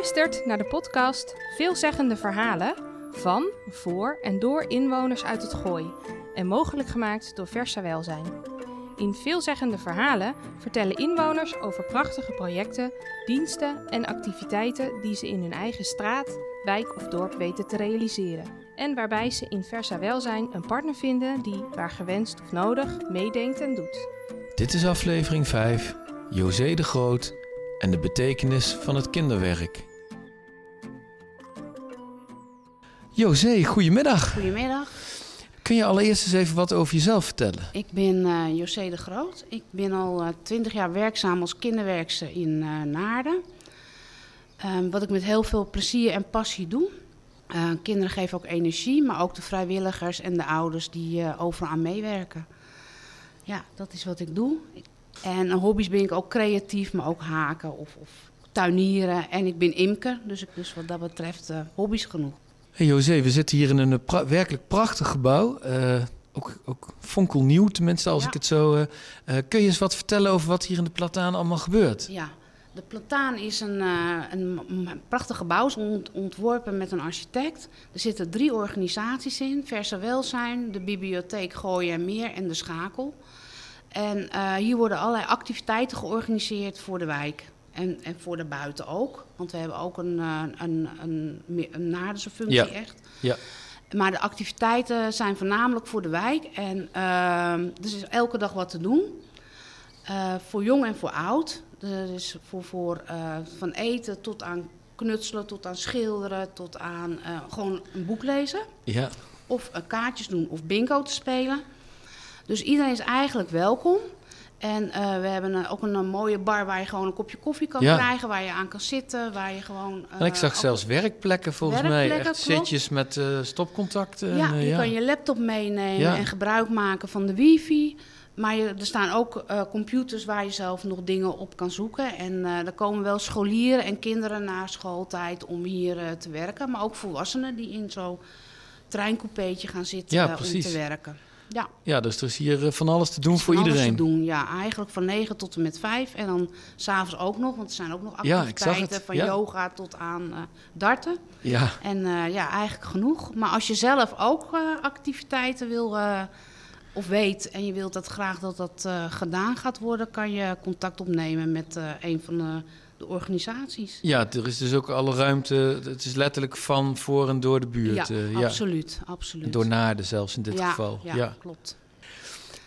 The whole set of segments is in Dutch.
luistert naar de podcast Veelzeggende Verhalen van, voor en door inwoners uit het Gooi en mogelijk gemaakt door Versa Welzijn. In Veelzeggende Verhalen vertellen inwoners over prachtige projecten, diensten en activiteiten die ze in hun eigen straat, wijk of dorp weten te realiseren. En waarbij ze in Versa Welzijn een partner vinden die, waar gewenst of nodig, meedenkt en doet. Dit is aflevering 5, José de Groot en de betekenis van het kinderwerk. José, goedemiddag. Goedemiddag, Kun je allereerst eens even wat over jezelf vertellen? ik ben eh José de Groot. Ik ben al twintig jaar werkzaam als kinderwerkster in eh, Naarden. Ehm, wat ik met heel veel plezier en passie doe. Eh, kinderen geven ook energie, maar ook de vrijwilligers en de ouders die eh, overal aan meewerken. Ja, dat is wat ik doe. En hobby's ben ik ook creatief, maar ook haken of, of tuinieren. En ik ben imker, dus ik dus wat dat betreft eh, hobby's genoeg. Hey José, we zitten hier in een pra- werkelijk prachtig gebouw. Eh, ook, ook fonkelnieuw, tenminste als Ja. ik het zo... eh, eh, kun je eens wat vertellen over wat hier in de Plataan allemaal gebeurt? Ja, de Plataan is een, een, prachtig gebouw, ont- ontworpen met een architect. Er zitten drie organisaties in, Versa Welzijn, de Bibliotheek Gooien en Meer en de Schakel. En hier worden allerlei activiteiten georganiseerd voor de wijk. En, en voor de buiten ook. Want we hebben ook een, eh, een, een, een, Naardense functie Ja. echt. Ja. Maar de activiteiten zijn voornamelijk voor de wijk. En ehm er is elke dag wat te doen. Eh, voor jong en voor oud. Er is voor, voor eh, van eten tot aan knutselen, tot aan schilderen, tot aan gewoon een boek lezen. Ja, Of kaartjes doen of bingo te spelen. Dus iedereen is eigenlijk welkom. En eh, we hebben een- ook een, een mooie bar waar je gewoon een kopje koffie kan Ja. krijgen. Waar je aan kan zitten, waar je gewoon... en ik eh, zag zelfs werkplekken volgens mij. Echt zitjes met eh, stopcontacten. Ja, en, eh, je kan je laptop meenemen Ja. en gebruik maken van de wifi. Maar je, er staan ook eh, computers waar je zelf nog dingen op kan zoeken. En eh er komen wel scholieren en kinderen na schooltijd om hier eh, te werken. Maar ook volwassenen die in zo'n treincoupeetje gaan zitten Ja, eh, om te werken. Ja, Ja, dus er is hier eh, van alles te doen voor van alles iedereen. te doen. Ja, eigenlijk van 9 tot en met 5. En dan s'avonds ook nog, want er zijn ook nog activiteiten. Van ja. yoga tot aan eh, darten. Ja, En eh, ja, eigenlijk genoeg. Maar als je zelf ook activiteiten wil of weet en je wilt dat graag dat dat gedaan gaat worden, kan je contact opnemen met een van de, de organisaties. ja, er is dus ook alle ruimte. Het is letterlijk van, voor en door de buurt. ja, eh, ja. absoluut, absoluut. Door Naarden zelfs in dit ja, geval. Ja, Ja. klopt.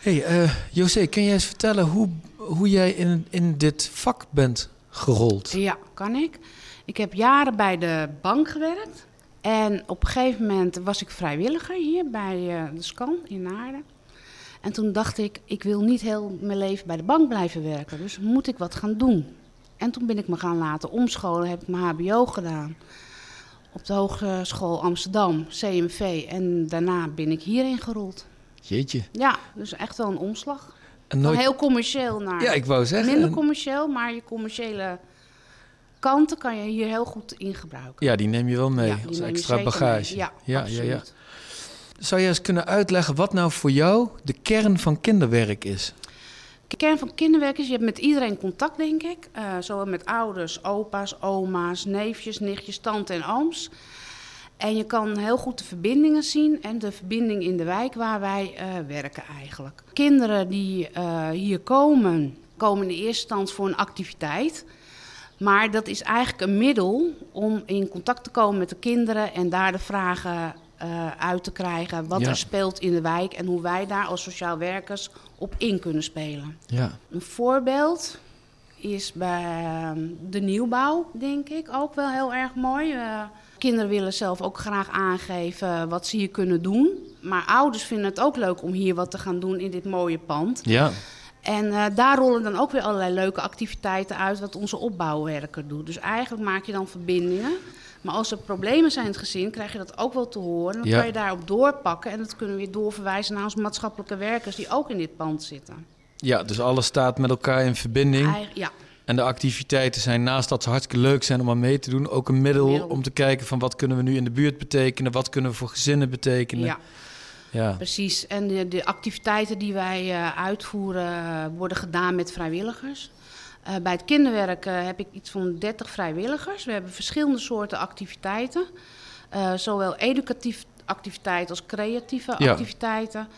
Hey, eh, José, kun jij eens vertellen hoe, hoe jij in, in dit vak bent gerold? Ja, kan ik. Ik heb jaren bij de bank gewerkt. En op een gegeven moment was ik vrijwilliger hier bij eh, de SCAN in Naarden. En toen dacht ik, ik wil niet heel mijn leven bij de bank blijven werken. Dus moet ik wat gaan doen. En toen ben ik me gaan laten omscholen, heb ik mijn hbo gedaan. Op de Hogeschool Amsterdam, CMV. En daarna ben ik hierin gerold. Jeetje. Ja, dus echt wel een omslag. En Van heel commercieel naar Ja, ik wou zeggen. minder commercieel, maar je commerciële kanten kan je hier heel goed in gebruiken. Ja, die neem je wel mee Ja, als extra bagage. Ja, ja, ja, ja. Zou je eens kunnen uitleggen wat nou voor jou de kern van kinderwerk is? De kern van kinderwerk is, je hebt met iedereen contact, denk ik. Eh, zowel met ouders, opa's, oma's, neefjes, nichtjes, tante en ooms. En je kan heel goed de verbindingen zien en de verbinding in de wijk waar wij eh, werken eigenlijk. Kinderen die eh, hier komen, komen in de eerste instantie voor een activiteit. Maar dat is eigenlijk een middel om in contact te komen met de kinderen en daar de vragen eh, uit te krijgen. Wat Ja. er speelt in de wijk en hoe wij daar als sociaal werkers op in kunnen spelen. Ja, Een voorbeeld is bij ehm, de nieuwbouw, denk ik, ook wel heel erg mooi. Eh, kinderen willen zelf ook graag aangeven wat ze hier kunnen doen. Maar ouders vinden het ook leuk om hier wat te gaan doen in dit mooie pand. ja, En eh, daar rollen dan ook weer allerlei leuke activiteiten uit wat onze opbouwwerker doet. Dus eigenlijk maak je dan verbindingen. Maar als er problemen zijn in het gezin, krijg je dat ook wel te horen. Dan Ja. kan je daarop doorpakken en dat kunnen we weer doorverwijzen naar onze maatschappelijke werkers die ook in dit pand zitten. ja, dus alles staat met elkaar in verbinding. Eigen- ja, En de activiteiten zijn naast dat ze hartstikke leuk zijn om aan mee te doen, ook een middel, Middel. om te kijken van wat kunnen we nu in de buurt betekenen, wat kunnen we voor gezinnen betekenen. ja, ja. precies. En de, de activiteiten die wij eh, uitvoeren eh, worden gedaan met vrijwilligers. Eh, bij het kinderwerk heb ik iets van 30 vrijwilligers. We hebben verschillende soorten activiteiten. Zowel educatieve activiteiten als creatieve Ja. activiteiten.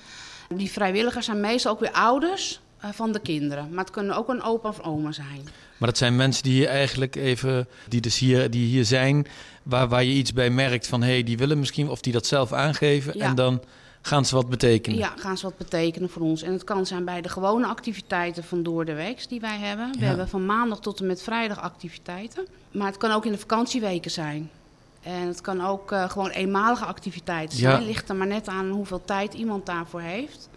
Die vrijwilligers zijn meestal ook weer ouders van de kinderen. Maar het kunnen ook een opa of oma zijn. Maar dat zijn mensen die hier eigenlijk even, die dus hier, die hier zijn, waar, waar je iets bij merkt van hé, hey, die willen misschien, of die dat zelf aangeven. Ja. En dan gaan ze wat betekenen. Ja, gaan ze wat betekenen voor ons. En het kan zijn bij de gewone activiteiten van door de week die wij hebben. We Ja. hebben van maandag tot en met vrijdag activiteiten. Maar het kan ook in de vakantieweken zijn. En het kan ook eh, gewoon eenmalige activiteiten Ja. zijn. Ligt er maar net aan hoeveel tijd iemand daarvoor heeft.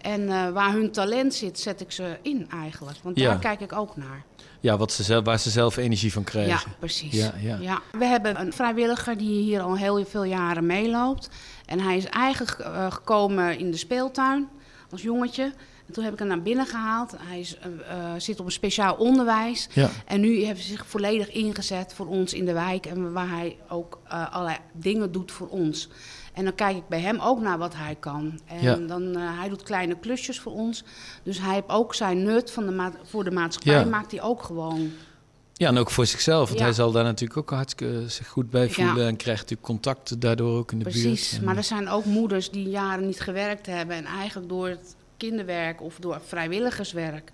En eh, waar hun talent zit, zet ik ze in eigenlijk. Want Ja. daar kijk ik ook naar. Ja, wat ze zelf, waar ze zelf energie van krijgen. Ja, precies. Ja, ja. We hebben een vrijwilliger die hier al heel veel jaren meeloopt. En hij is eigenlijk eh, gekomen in de speeltuin als jongetje. En toen heb ik hem naar binnen gehaald. Hij is, eh, eh, zit op een speciaal onderwijs. Ja. En nu heeft hij zich volledig ingezet voor ons in de wijk. En waar hij ook eh, allerlei dingen doet voor ons. En dan kijk ik bij hem ook naar wat hij kan. En Ja. dan, hij doet kleine klusjes voor ons. Dus hij heeft ook zijn nut van de voor de maatschappij. Ja. Maakt hij ook gewoon. Ja, en ook voor zichzelf. Want Ja. hij zal daar natuurlijk ook hartstikke zich goed bij voelen. Ja. En krijgt natuurlijk contact daardoor ook in de buurt. Precies, maar er zijn ook moeders die jaren niet gewerkt hebben en eigenlijk door het kinderwerk of door vrijwilligerswerk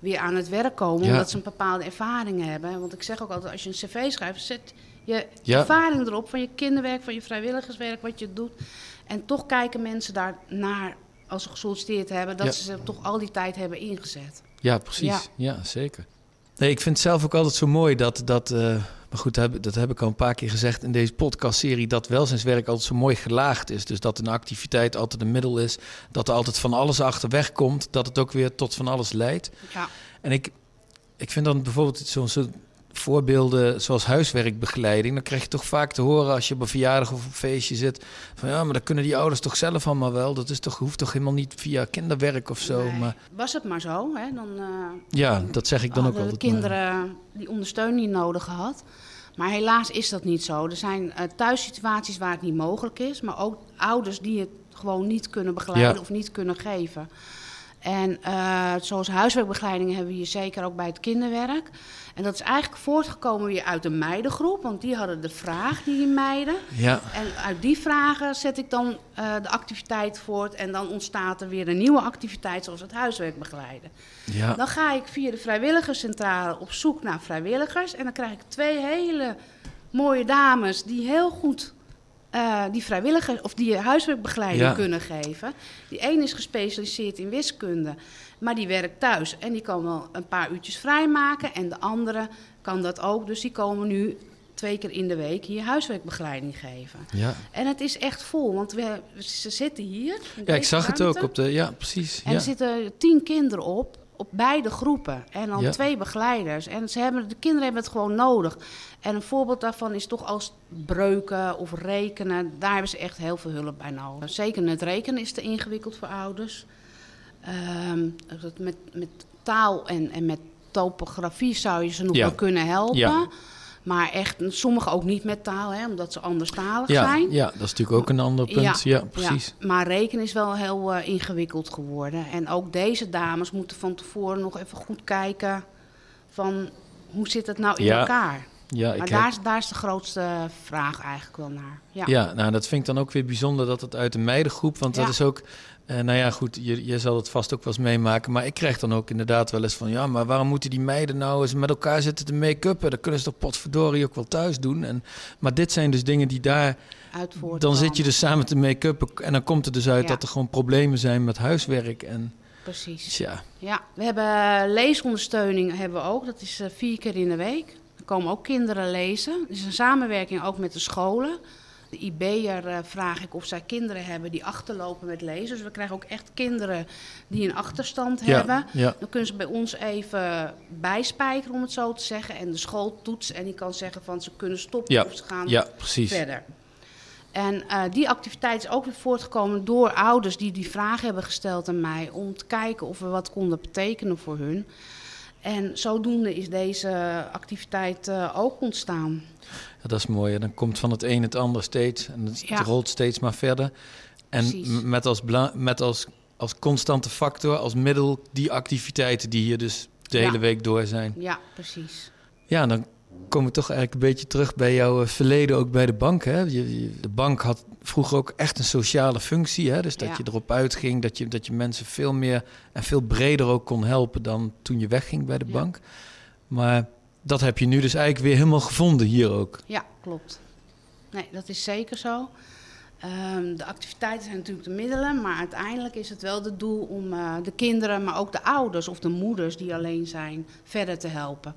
weer aan het werk komen, Ja. omdat ze een bepaalde ervaring hebben. Want ik zeg ook altijd, als je een cv schrijft, zet je ervaring erop van je kinderwerk, van je vrijwilligerswerk, wat je doet. En toch kijken mensen daar naar als ze gesolliciteerd hebben, dat ze toch al die tijd hebben ingezet. Ja, precies. Ja. zeker. Nee, ik vind het zelf ook altijd zo mooi dat, dat eh, maar goed, dat heb, dat heb ik al een paar keer gezegd in deze podcastserie, dat welzijnswerk altijd zo mooi gelaagd is. Dus dat een activiteit altijd een middel is, dat er altijd van alles achterweg komt, dat het ook weer tot van alles leidt. Ja, En ik, ik vind dan bijvoorbeeld zo'n soort voorbeelden zoals huiswerkbegeleiding. Dan krijg je toch vaak te horen als je op een verjaardag of op een feestje zit. Van ja, maar dat kunnen die ouders toch zelf allemaal wel. Dat is toch, hoeft toch helemaal niet via kinderwerk of zo. nee. Maar Was het maar zo, hè, dan... eh, ja, dat zeg ik dan ook altijd. de maar. kinderen die ondersteuning nodig gehad. Maar helaas is dat niet zo. Er zijn eh, thuissituaties waar het niet mogelijk is, maar ook ouders die het gewoon niet kunnen begeleiden Ja. of niet kunnen geven. En eh, zoals huiswerkbegeleiding hebben we hier zeker ook bij het kinderwerk. En dat is eigenlijk voortgekomen weer uit de meidengroep, want die hadden de vraag, die meiden. Ja, En uit die vragen zet ik dan eh, de activiteit voort. En dan ontstaat er weer een nieuwe activiteit, zoals het huiswerk begeleiden. ja. Dan ga ik via de vrijwilligerscentrale op zoek naar vrijwilligers. En dan krijg ik twee hele mooie dames die heel goed eh, die vrijwilliger of die huiswerkbegeleiding Ja. kunnen geven. Die een is gespecialiseerd in wiskunde, maar die werkt thuis. En die kan wel een paar uurtjes vrijmaken. En de andere kan dat ook. Dus die komen nu twee keer in de week hier huiswerkbegeleiding geven. ja. En het is echt vol, want we, ze zitten hier. ja ik zag het ook op de. Ja, precies. En Ja. er zitten tien kinderen op, op beide groepen. En dan Ja. twee begeleiders. En ze hebben, de kinderen hebben het gewoon nodig. En een voorbeeld daarvan is toch als breuken of rekenen. Daar hebben ze echt heel veel hulp bij nodig. Zeker het rekenen is te ingewikkeld voor ouders. Ehm, met, met taal en, en met topografie zou je ze nog Ja. wel kunnen helpen. Ja. Maar echt, sommigen ook niet met taal, hè, omdat ze anderstalig ja, zijn. ja, dat is natuurlijk ook een ander punt. Ja, precies. Ja, maar rekenen is wel heel eh, ingewikkeld geworden. En ook deze dames moeten van tevoren nog even goed kijken van hoe zit het nou in elkaar. Ja, ik Maar heb- daar, is- daar is de grootste vraag eigenlijk wel naar. Ja, Ja, nou, dat vind ik dan ook weer bijzonder dat het uit de meidengroep, want dat Ja. is ook, eh, nou ja, goed, je, je zal het vast ook wel eens meemaken, maar ik krijg dan ook inderdaad wel eens van, ja, maar waarom moeten die meiden nou eens met elkaar zitten te make-uppen? Dat kunnen ze toch potverdorie ook wel thuis doen. En, maar dit zijn dus dingen die daar, uit voortkomen. dan zit je dus samen te make-uppen en dan komt er dus uit Ja. dat er gewoon problemen zijn met huiswerk en, Precies. tja, Ja, we hebben leesondersteuning hebben we ook. Dat is eh, vier keer in de week. Er komen ook kinderen lezen. Het is een samenwerking ook met de scholen. De IB'er eh, vraag ik of zij kinderen hebben die achterlopen met lezen. Dus we krijgen ook echt kinderen die een achterstand hebben. ja, Dan kunnen ze bij ons even bijspijkeren, om het zo te zeggen. En de school toetst en die kan zeggen van ze kunnen stoppen Ja, of ze gaan verder. En eh, die activiteit is ook weer voortgekomen door ouders die die vraag hebben gesteld aan mij. Om te kijken of we wat konden betekenen voor hun. En zodoende is deze activiteit eh, ook ontstaan. Ja, dat is mooi. Dan komt van het een het ander steeds. En het, Ja. rolt steeds maar verder. En met als, met als, als constante factor, als middel, die activiteiten die hier dus de Ja. hele week door zijn. Ja, precies. Ja, dan komen we toch eigenlijk een beetje terug bij jouw eh, verleden ook bij de bank. Hè? Je, je- de bank had vroeger ook echt een sociale functie. Hè? Dus dat Ja. je erop uitging, dat je, dat je mensen veel meer en veel breder ook kon helpen dan toen je wegging bij de Ja. bank. Maar dat heb je nu dus eigenlijk weer helemaal gevonden hier ook. Ja, klopt. Nee, dat is zeker zo. Ehm, de activiteiten zijn natuurlijk de middelen, maar uiteindelijk is het wel het doel om eh, de kinderen, maar ook de ouders of de moeders die alleen zijn, verder te helpen.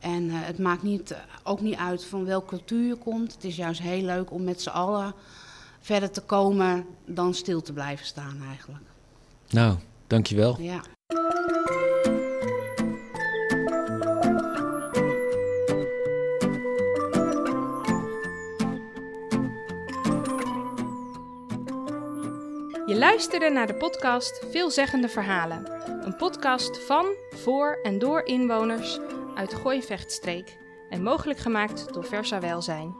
En eh, het maakt niet, eh, ook niet uit van welke cultuur je komt. Het is juist heel leuk om met z'n allen verder te komen dan stil te blijven staan eigenlijk. Nou, dankjewel. Ja. Je luisterde naar de podcast Veelzeggende Verhalen. Een podcast van, voor en door inwoners uit Gooi-Vechtstreek en mogelijk gemaakt door Versa Welzijn.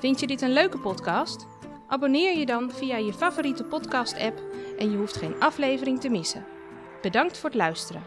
Vind je dit een leuke podcast? Abonneer je dan via je favoriete podcast-app en je hoeft geen aflevering te missen. Bedankt voor het luisteren.